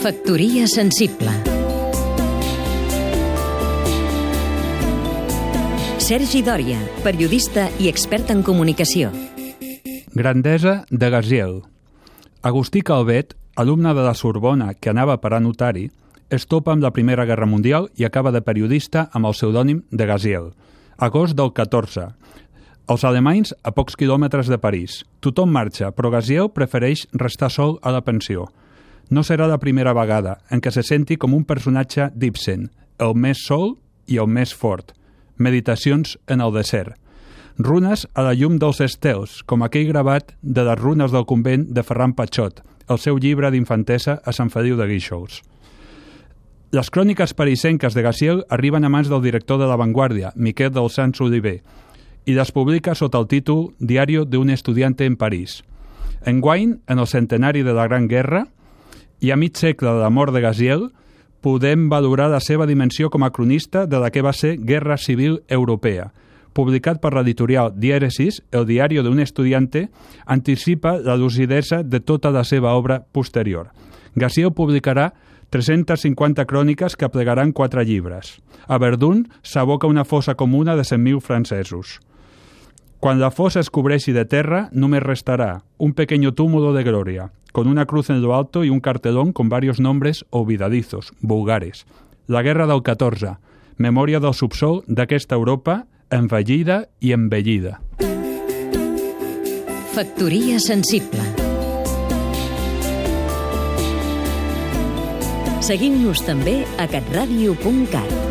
Factoria sensible Sergi Dòria, periodista i expert en comunicació. Grandesa de Gaziel. Agustí Calvet, alumne de la Sorbona que anava per a notari, es topa amb la Primera Guerra Mundial i acaba de periodista amb el pseudònim de Gaziel. Agost del 14. Els alemanys a pocs quilòmetres de París. Tothom marxa, però Gaziel prefereix restar sol a la pensió. No serà la primera vegada en què se senti com un personatge d'Ibsen, el més sol i el més fort. Meditacions en el desert. Runes a la llum dels estels, com aquell gravat de les runes del convent de Ferran Patxot, el seu llibre d'infantesa a Sant Feliu de Guíxols. Les cròniques parisenques de Gaciel arriben a mans del director de La Vanguardia, Miquel del Sants Oliver, i les publica sota el títol Diario de un estudiante en París. Enguany, en el centenari de la Gran Guerra, i a mig segle de la mort de Gaziel, podem valorar la seva dimensió com a cronista de la que va ser Guerra Civil Europea. Publicat per l'editorial Diéresis, el diari d'un estudiante anticipa la lucidesa de tota la seva obra posterior. Gaziel publicarà 350 cròniques que plegaran quatre llibres. A Verdun s'aboca una fossa comuna de 100.000 francesos. Quan la fossa es cobreixi de terra, només restarà un pequeño túmulo de gloria, con una cruz en lo alto y un cartelón con varios nombres olvidadizos, vulgares. La guerra del 14, memòria del subsol d'aquesta Europa envellida i embellida. Factoria sensible Seguim-nos també a catradio.cat